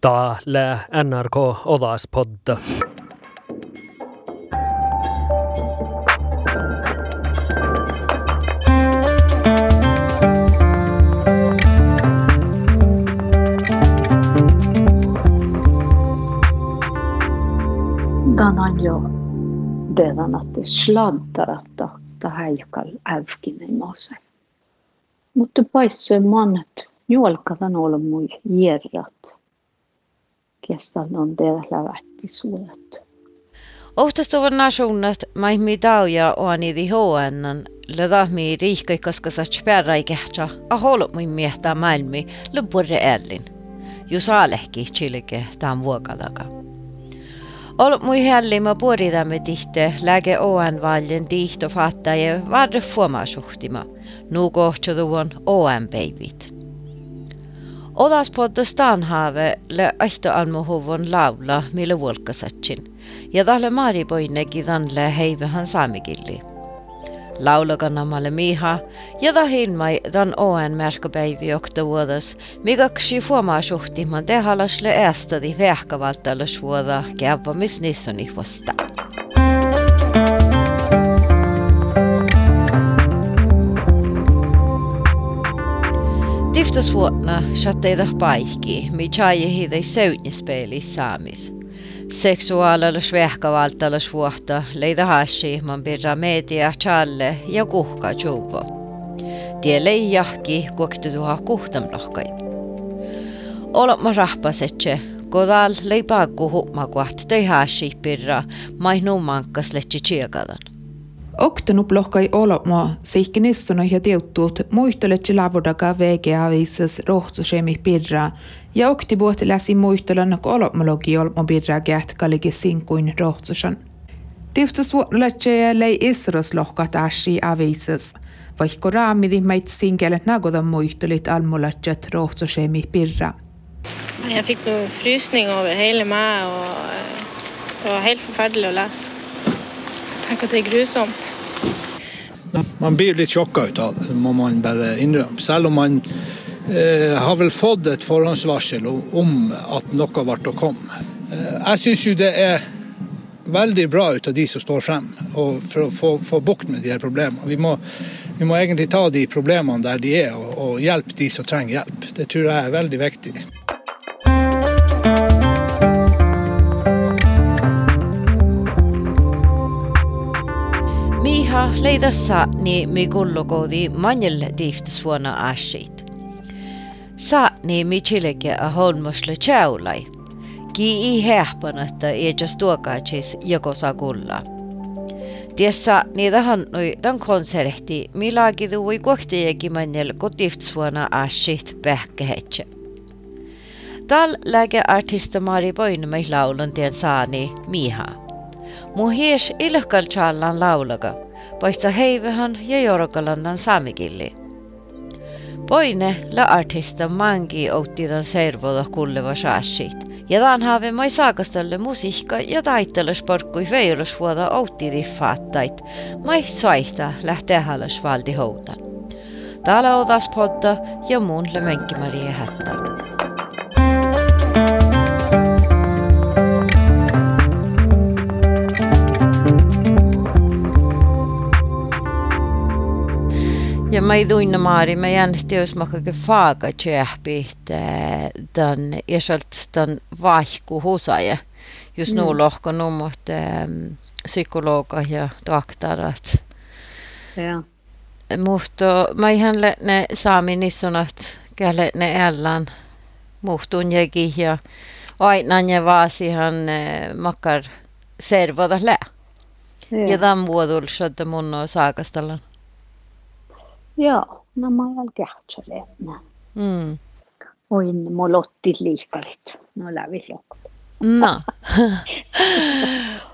Täällä NRK Odaspodda. Tänään jo teidän, että sladdarata tahaikal ävkinen mose. Mutta paitsi mannet, juolkadan olla mui järrat. Kestan on teillä lävätti suolet. Ohtastuvan nationat mai mi dauja oani di hoannan le dahmi riikkaikas sa sperrai kehtsa a holot mui miehtä maailmi le burre ellin. Jus alehki chilike tämän vuokadaga. Ol mui hällima puoridamme tihte läge oan valjen tihto fatta ja varre fuoma suhtima. Nu kohtsuduon oan babyt. Odas Podestan have le ehtoalmuhuvon laula mille vuolkasatsin. Ja tälle maripoinegidan le heivähän saamikilli. Laulakannamalle miha, ja tahin mai dan oen märkapäivi oktavuodas, mikä ksi fuomaa suhtiman tehalasle äästädi vähkavaltalas vuoda kävvamis nissonihvasta. Tuottas vuonna chatteida paihki, mi chajehi dei seutnispeeli saamis. Seksuaalalas vähkavaltalas vuotta leida haassi man pirra media challe ja kuhka juupo. Tielle ei jahki kuokti tuha kuhtam lohkai. Olema rahpasetse, kodal leipaa kuhutma kohti tei haassi pirra, mai nuumankas lehtsi tsiekadan. Oktanut lohkai oloma seikki nissona ja teuttuut muistoletsi lavodaga VGA-viisas rohtsusemi pirra ja okti puhti läsi muistolan olomologi olmo pirra käht kalike sinkuin rohtsusan. Tiftus vuotletsi lei isros lohkat ashi aviisas, vaikka raamidi meit sinkelet nagoda muistolit almolatset rohtsusemi pirra. Jeg fikk noen frysning over hele meg, og det var helt forferdelig å lese. Tänk att det är grusomt. Man blir lite chockad utav det, må man bara inrömma. Även om man eh, har väl fått ett förhandsvarsel om att något vart och kom. Eh, jag syns ju det är väldigt bra utav de som står fram och för att få, få bukt med de här problemen. Vi må, vi må egentligen ta de problemen där de är och, och hjälpa de som tränger hjälp. Det tror jag är väldigt viktigt. Miha leidassa ni mi gullokoodi manjel tiiftasvuonna ashit. Saatni mi chileke a holmosle chaulai. Ki i hehpanetta ejas tuokaatsis jakosa kulla. Tiessä niitä hannui tämän konsertti, milläkin tui kohtiakin manjel kotiftsvuonna ashit pähkehetse. Tal läge artista Mari Boinemai laulun tien saani Miha. Mu hies ilkal challan laulaga, paitsa heivehan ja jorokalandan saamikilli. Poine la artista mangi outtidan servoda kulleva shaashit. Ja dan have mai saakastalle musiikka ja taittele sporkkui veilusvuoda outtidi faattait. Mai soihta lähtee halas valdi houtan. Täällä odas podda ja muun le Maria Ja mä iduin maari, mä jännitti, jos mä kaiken faaga tjähpit tämän, ja sieltä tämän vaihku husaja. Just mm. lohko nummot psykologa ja doktorat. Ja. Mutta mä ihan ne saami nissunat, käle ne ällan muhtun jäki ja aina ne vaasihan makkar servoda lää. Ja, ja tämän vuodulla, että mun on saakastalla. Joo, no mä olen kähtsäleetnä. Mm. Oin molottit liikarit. No lävi lokot. No.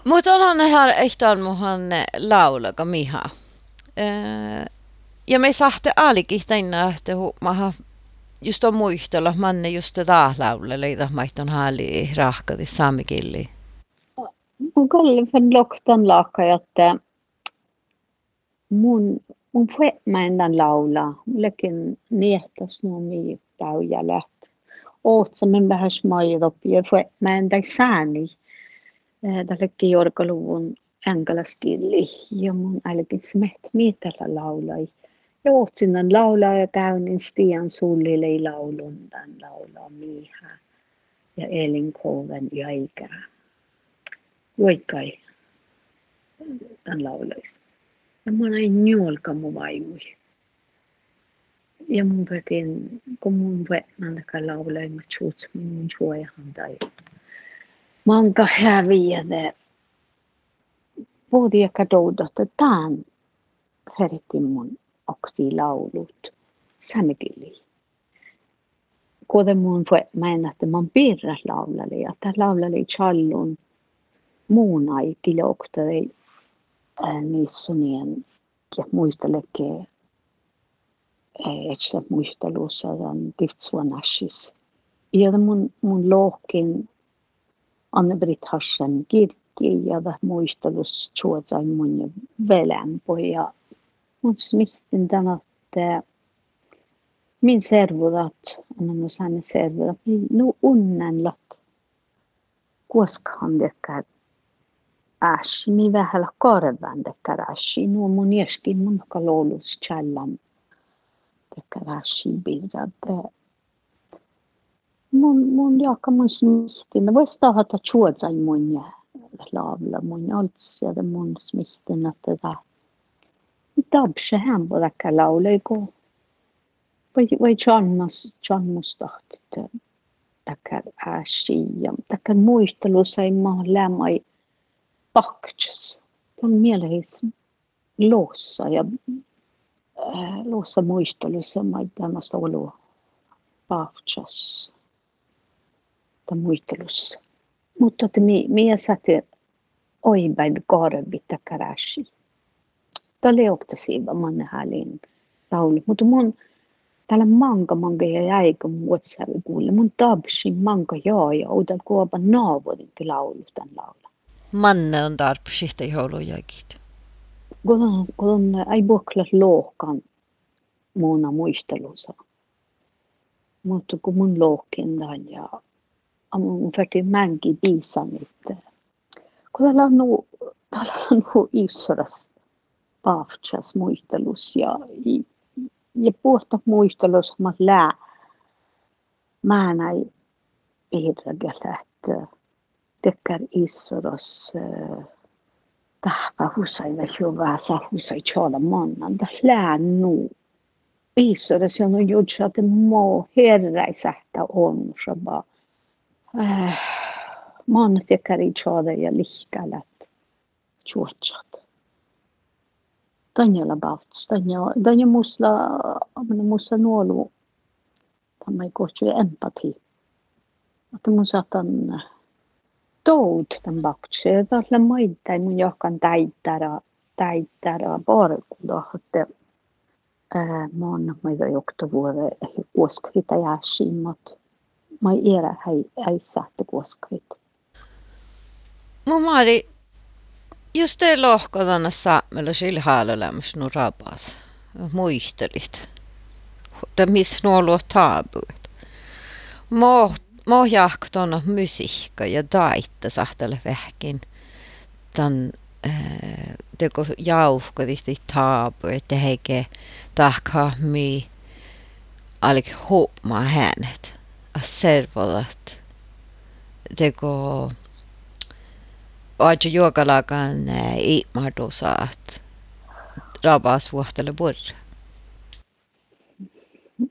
Mutta onhan ne här ehtaan muhan laulaga miha. Öö, ja me sahte alikihtainna, että maha just on muistella, manne just tätä laule, leitä maihton haali rahkati saamikilli. Mun kalli fan loktan laakka, että mun mun mä endan laula. Mullekin niehtas nuo mi tauja läht. ootsamen vähän smaidopia mä en tai sääni. Tällekin jorkaluvun enkeläskilli ja mun älkin smet mietellä laulai. Ja ootsinnan laulaa ja käynnin stian sullille laulun tämän laulaa miihä ja elinkoven ja ikää. Joikai tämän laulaista. Ja mä näin njolka mun vaimui. Ja mun vetin, kun mun vetnan taka laulai mä tjuuts mun juojahan tai. Manka häviäde. Både jag kadoudotta tämän feritin mun okti laulut samekili. Kuten mun mä että mä pirras laulali ja tää laulali challun muun ai kiloktari niissunien ja muisteleke että muistelussa on tiftsuanashis. Ja mun, mun lohkin Anne-Britt Harsen kirkki ja muistelus tjuotsai mun velempo ja mun smihtin tämän, että min servudat, mä saan servudat, nu unnenlat, koskahan dekar äshi, mi vähällä korvan dekar äshi, nu mun jeskin mun kalolus challan dekar äshi birad. Mun, mun jaka mun smihtin, vois tahata tjuotsai mun ja laavla mun altsiada mun smihtin, että tämä dabse hem bo dakka laulay go. Vai Chalmas, Chalmustahti dakka ääsiam, dakka muistelu sai ma lämai pakts. Tämä on mielehis loossa ja äh, loossa muistelussa tämmöistä olu paktsas. Tämä muistelussa. Mutta että mi, mi saati oipäin korvit dakka ääsiam. Taleoktasiiva manne häälin laulu. Mutta mun täällä manga manga ja jäikö WhatsAppin kuulle. Mun tabsi manga joo ja uudel kuopa naavurinkin laulu tämän laula. Manne on tarpeeksi joulujäkit. Kun kun ei vuokla lohkan muuna muistelussa. Mutta kun mun lohkin tämän ja mun färti mänki biisan, että kun täällä on nu, täällä on muistelus ja, ja puhta muistelus mä lää. Mä näin että tekkär issoros tahpa husai vai hyvää saa husai tjala mannan. Da lää nu. Issoros on jutsa, että mo herra ei sähtä on, så bara äh, man tekkär i tjala ja lihkälät tjuotsat. Tanja Bauts, Tanja, Tanja musla, amana musa nuolu, tämä ei kohtu empati. Että mun saatan tämän Bauts, ja tällä maittain mun johkan parkuda, että mä oon maita jokta vuode kuoskvita jääsimmat. Mä ei erä hei, ei sähtä kuoskvit. Mun maari just det lohkodana saamella sillä haalalämmös nu rabas. Muistelit. Det miss nuolo taabuet. Mo mo jahtona musiikka ja taitta sahtele vähkin. Tän äh, teko jauhkodisti taabu, että heike tahkaa mi alik huomaa hänet. Servolat. Teko Aja juokalakan iimadusaat rabas vuohtele burr.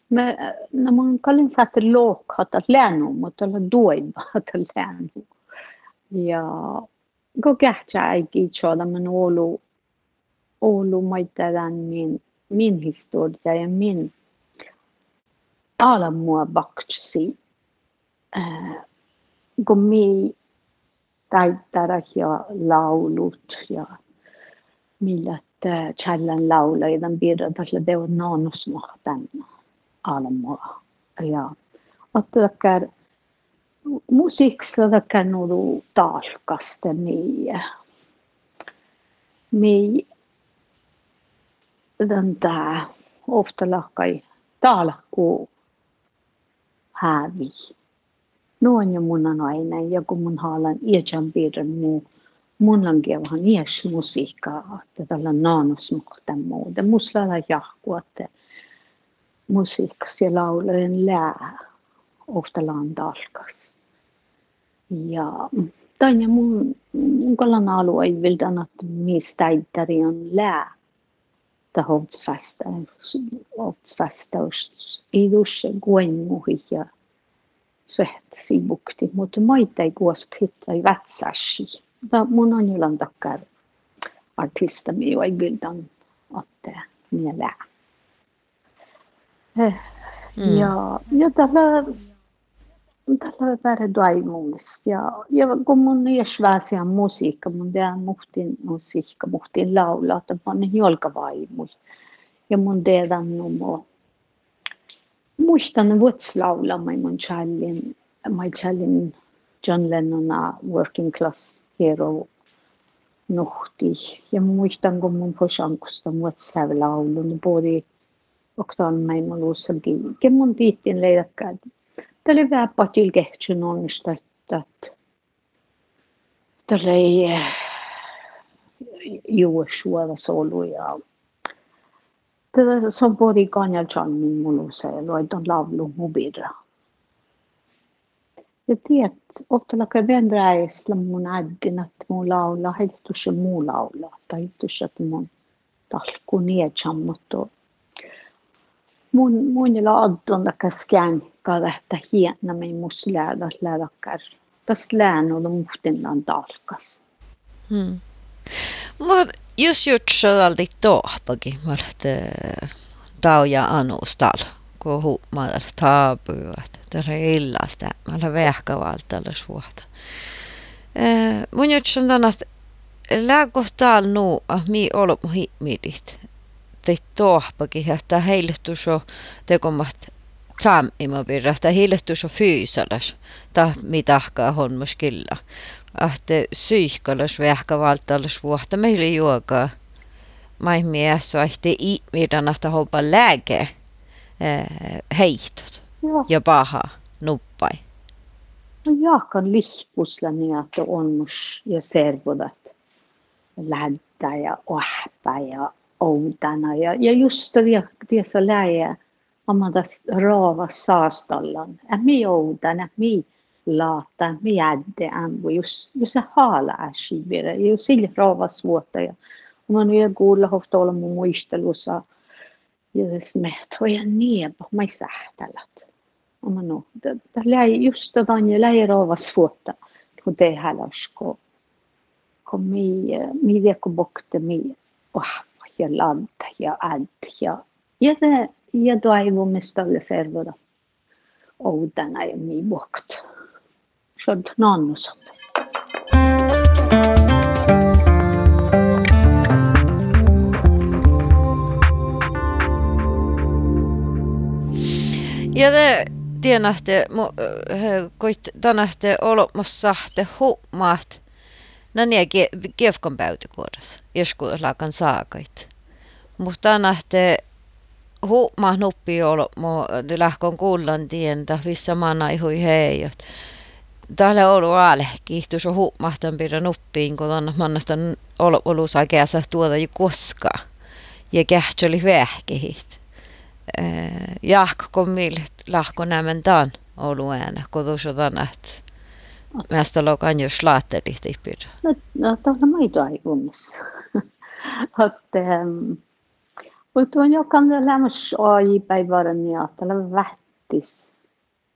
Me, no mun kallin saatte lookata länu, mutta olla duibaata länu. Ja ko kähtsä äiki tjoda men olu, olu maitadan min, min historia ja min ala mua baktsi. Äh, kun mi täyttää ja laulut ja millä challan laula ja tämän piirron tällä teo nonusmohtan almoa. Ja. Ottakar musiikissa takar nudu talkaste mi mi den där ofta lakai talkku hävi. Noin ja mun on aina, ja kun mun haalan iäjän piirren muu, mun on vähän musiikkaa, että tällä naanusmuhten muuta. Musta lailla jahku, että musiikkas ja laulujen lää, ofta landalkas. Ja Tanja mun, mun kallan alue ei vildan, että mistä on lää ta hoofdsvasta, hoofdsvastaus idus guenmuhi ja söhtäsi bukti, mutta moita ei kuoskritta ei vätsäsi. Ta mun on jollain takkar artista mi ei bildan att mielää. Eh, ja, ja tällä tällä väärä doimumis ja ja kun mun iäsväsiä musiikka mun tean muhtin musiikka muhtin laulaa että mun jolkavaimui ja mun teidän numo. Muistan vuotslaula mai mun challin mai challin John Lennona Working Class Hero nuhti. Ja muistan kun mun posankusta vuotslaulun bodi oktaan mai mun luussakin ken mun tiittin leidakkaat Tälle väppatil kehtsyn onnistettat. Tälle juo suola solu ja Tätä se on podi kanja channin mulusa ja loitan lavlu mubirra. Ja tiedät, ottala käden räisla mun äddin, että mun laula, heitus muu laula, tai heitus, että mun talkku Mun, mun la addon da kaskään että hiena me mus lära lärakar. Tas lään on muhtinnan talkas. Hmm. Mut jos jutsaldi tohpagi, että tauja anustal, kun huumaat taapuvat. Tällä illasta, mä olen vähkävaltalla suota. Mun jutsan tänä, lääkohtaal nuu, mi olo himmilit. Te tohpagi, että heille tuossa tekomat saamima virrasta hiilettus on fyysalas, ta mitahkaa honmus kyllä. Ahte syyhkalas vähkä valtalas vuotta meillä juokaa. Mai mies ahte ihmidanasta hoppa lääke heihtot ja paha nuppai. No jaakan lihpusla niin, että on ja servodat lähdä ja ohpaa ja outana ja, ja just det, det så lär amada raava saastallan. Ämi joudan, ämi laata, ämi jädde, ämbu, jos, jos se haala äsi vire, jo sille raava suota. Ja mä nyt kuulla hofta olla mun muistelussa, ja se meht hoja nieba, mä ei sähtälät. Mä no, tällä ei just tätä on läi raava suota, kun te häläsko. Kun mi, mi viekko bokte mi, oh, ja lanta ja äd ja, ja det ja toivomista servoda outana ja mi vuokt. Sod nonnusat. Ja det tienahte, koit tänähte olomassa te huumaat, nania kiefkon päytikuodas, joskus laakan saakait. Mutta tänähte huumaa nuppi olo mo lähkon kullan tientä missä mana ihui heijot. Täällä olu aale kiihtus on huumahtan pidä nuppiin, kun on mannasta olo, olu saa käsä tuoda jo koskaan. Ja kähtsä oli vähkehit. Jahko kun mil lahko nämen tan olu äänä, kun tuossa. Mästä lokan jo slaattelit ei pidä. No, no tuolla maitoa ei kunnassa. Että mutta on jokan lämmäs ai päivärän ja tällä vähtis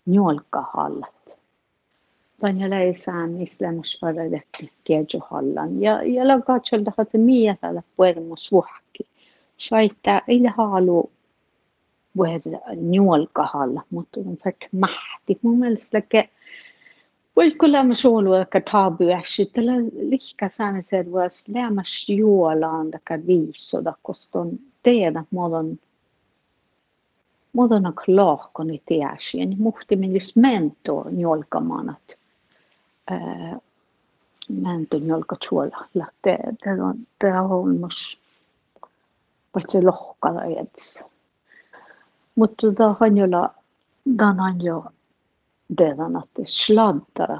njolkahallat. Tän ja leisään islämmäs varadekki kiejohallan. Ja ja la katsol tahat mia tällä puermus vuhki. Shaita ila halu puer njolkahalla, mutta on färt mahti. Mun mielestä ke Voiko lämmäs olu ehkä tabu äsi, tällä lihka säännä se, että lämmäs juolaan takia viisoda, koska on tehdä muodon muodona klaakoni tiesi, niin muhtimin just mento njolkamaan, että mento njolka tsuola, lähtee, det on, on mus, paitsi lohkalla edessä. Mutta tota hanjolla, dan hanjo, teidän, että sladdar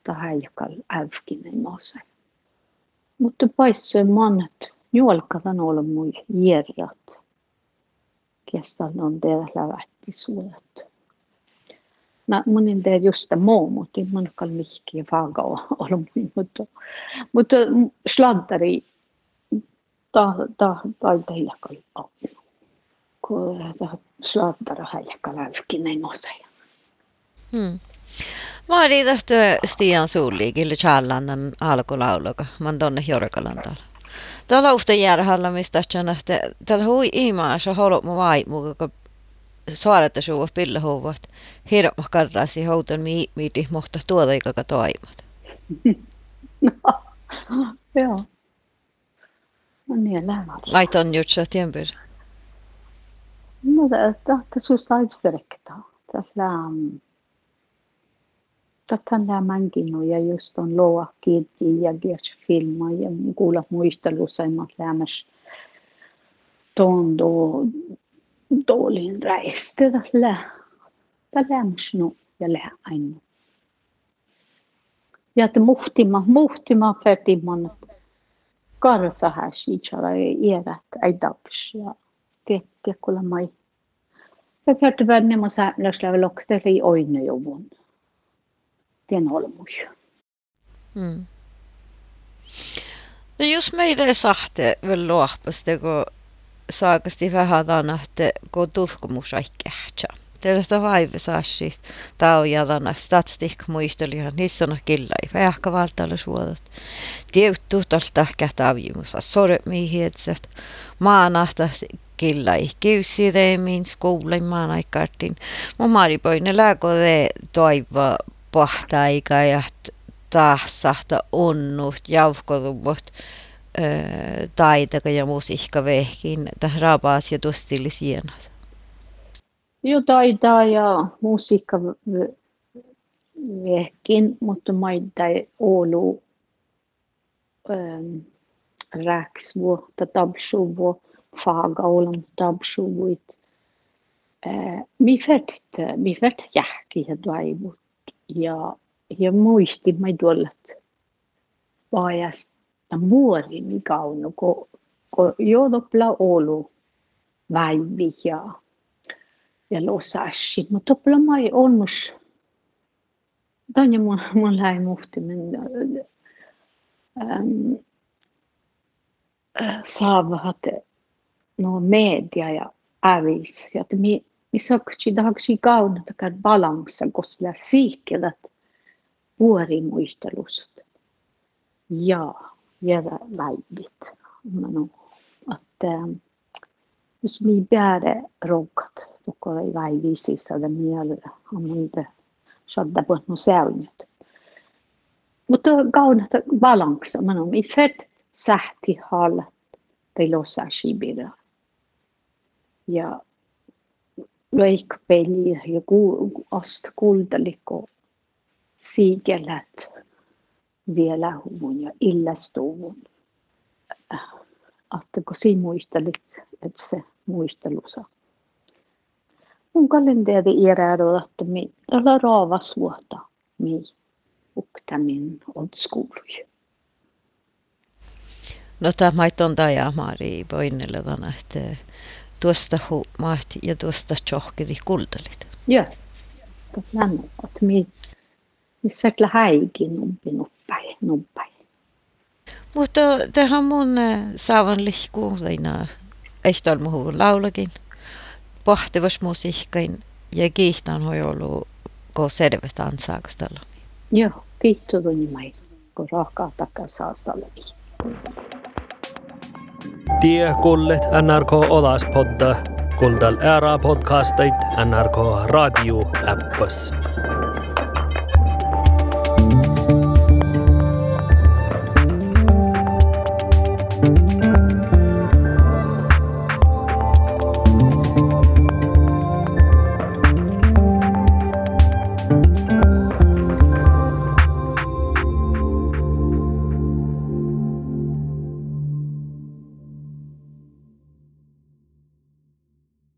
että häikal ävkinen nousee. Mutta paitsi mannet, juolkadan olla mui järjät. Kestan on teillä lävätti suudet. No, mun teet just muu, mutta mun kal mihki vaga olla mui, mutta, mutta sladdari, ta, ta, ta, ta, ta, kun sladdara häikal ävkinen nousee. Hmm. Mä olin tähtä Stian Suuliikille Challannan alkulauluga, man tonne Jorkalandalla. Täällä usta järhalla, mistä että täällä hui imaasa holot mu vai kun saaretta suua pillahuvat. Hirma karrasi houton mi miiti mohta tuota ikaka toimat. No, joo. No niin, lämmällä. Laiton jutsa tiempyr. No, tämä on susta aivsterekta. Tällä Tottahan tämä mänkin ja just on loa kiinni ja kies filma ja kuulla muistelussa ei lämmäs tondo dolin räiste tällä lämmäs no ja lää aina. Ja että muhtima, muhtima färtimman karsa här siitsara ei erät ei taps ja tiettiä kuulla mai. Ja färtivän nämä säännöslävä lokteli oine olmuja. Mm. No jos meille sahte vielä luopasta, kun saakasti vähän että kun tutkimus ei kähtsä. Tällaista vaive saasi tau ja tänä statistik muistelihan, niissä on kyllä ei vähkä valtailla suodat. Tiuttu tolta kätävimus, sore mihietset, maanahta kyllä ei kiusi reimin, skoulin maanaikartin. Mun maaripoinen lääkö toivoa pahtaika ja tahsahta onnut, jauhkorumot, taitaka ja musiikka vehkin, tähän raapaas ja tostillis hienot. Jo taitaa ja musiikka vehkin, mutta maita ei ollut räksvuo tai tabsuvuit. Äh, mi färt, mi färt jähki ja toivut ja, ja muistimme tuollat vajasta muorini kauno, kun, kun joudopla olu väivi ja, ja losassi. Mutta topla mai onnus, Tanja mun, mun lähi muhtimen ähm, äh, saavat no media ja ävis. Ja että mi, Misakci dahakci kauna takar balanssa kosla siikelat vuorimuistelust. Ja, jävä väivit. Manu, että jos mi bäre rokat, tokko ei väivi sisällä mielellä, on niitä shadda på no säunet. Mutta kauna balanssa, manu, mi fett sähti hallat, tai shibira. Ja lõikpeli ja ast kuldalikku siigelät vielä huvun ja illastuvun. Kun siinä muistelit, että se muistelusa. Mun kalenteri iäräädö, että mi tällä raavas vuotta mi uktamin on skuuluja. No tämä on tämä Mari Poinnelle, että tuosta huumaat ja tuosta tjohkiti kultalit. Joo, lämmin, että mi, missä verkligen häikin numpi nuppäin, nuppäin. Mutta tähän mun äh, saavan lihkuuleina ehtolmuhuvun laulakin, pohtivas musiikkain ja kiihtaan hoi ollut, kun selvästä ansaakastalla. Joo, kiitos tunni kun rahkaa takaa saastalla. Tie kullet NRK Olaspodda, kuldal ära podcastait NRK Radio äppas.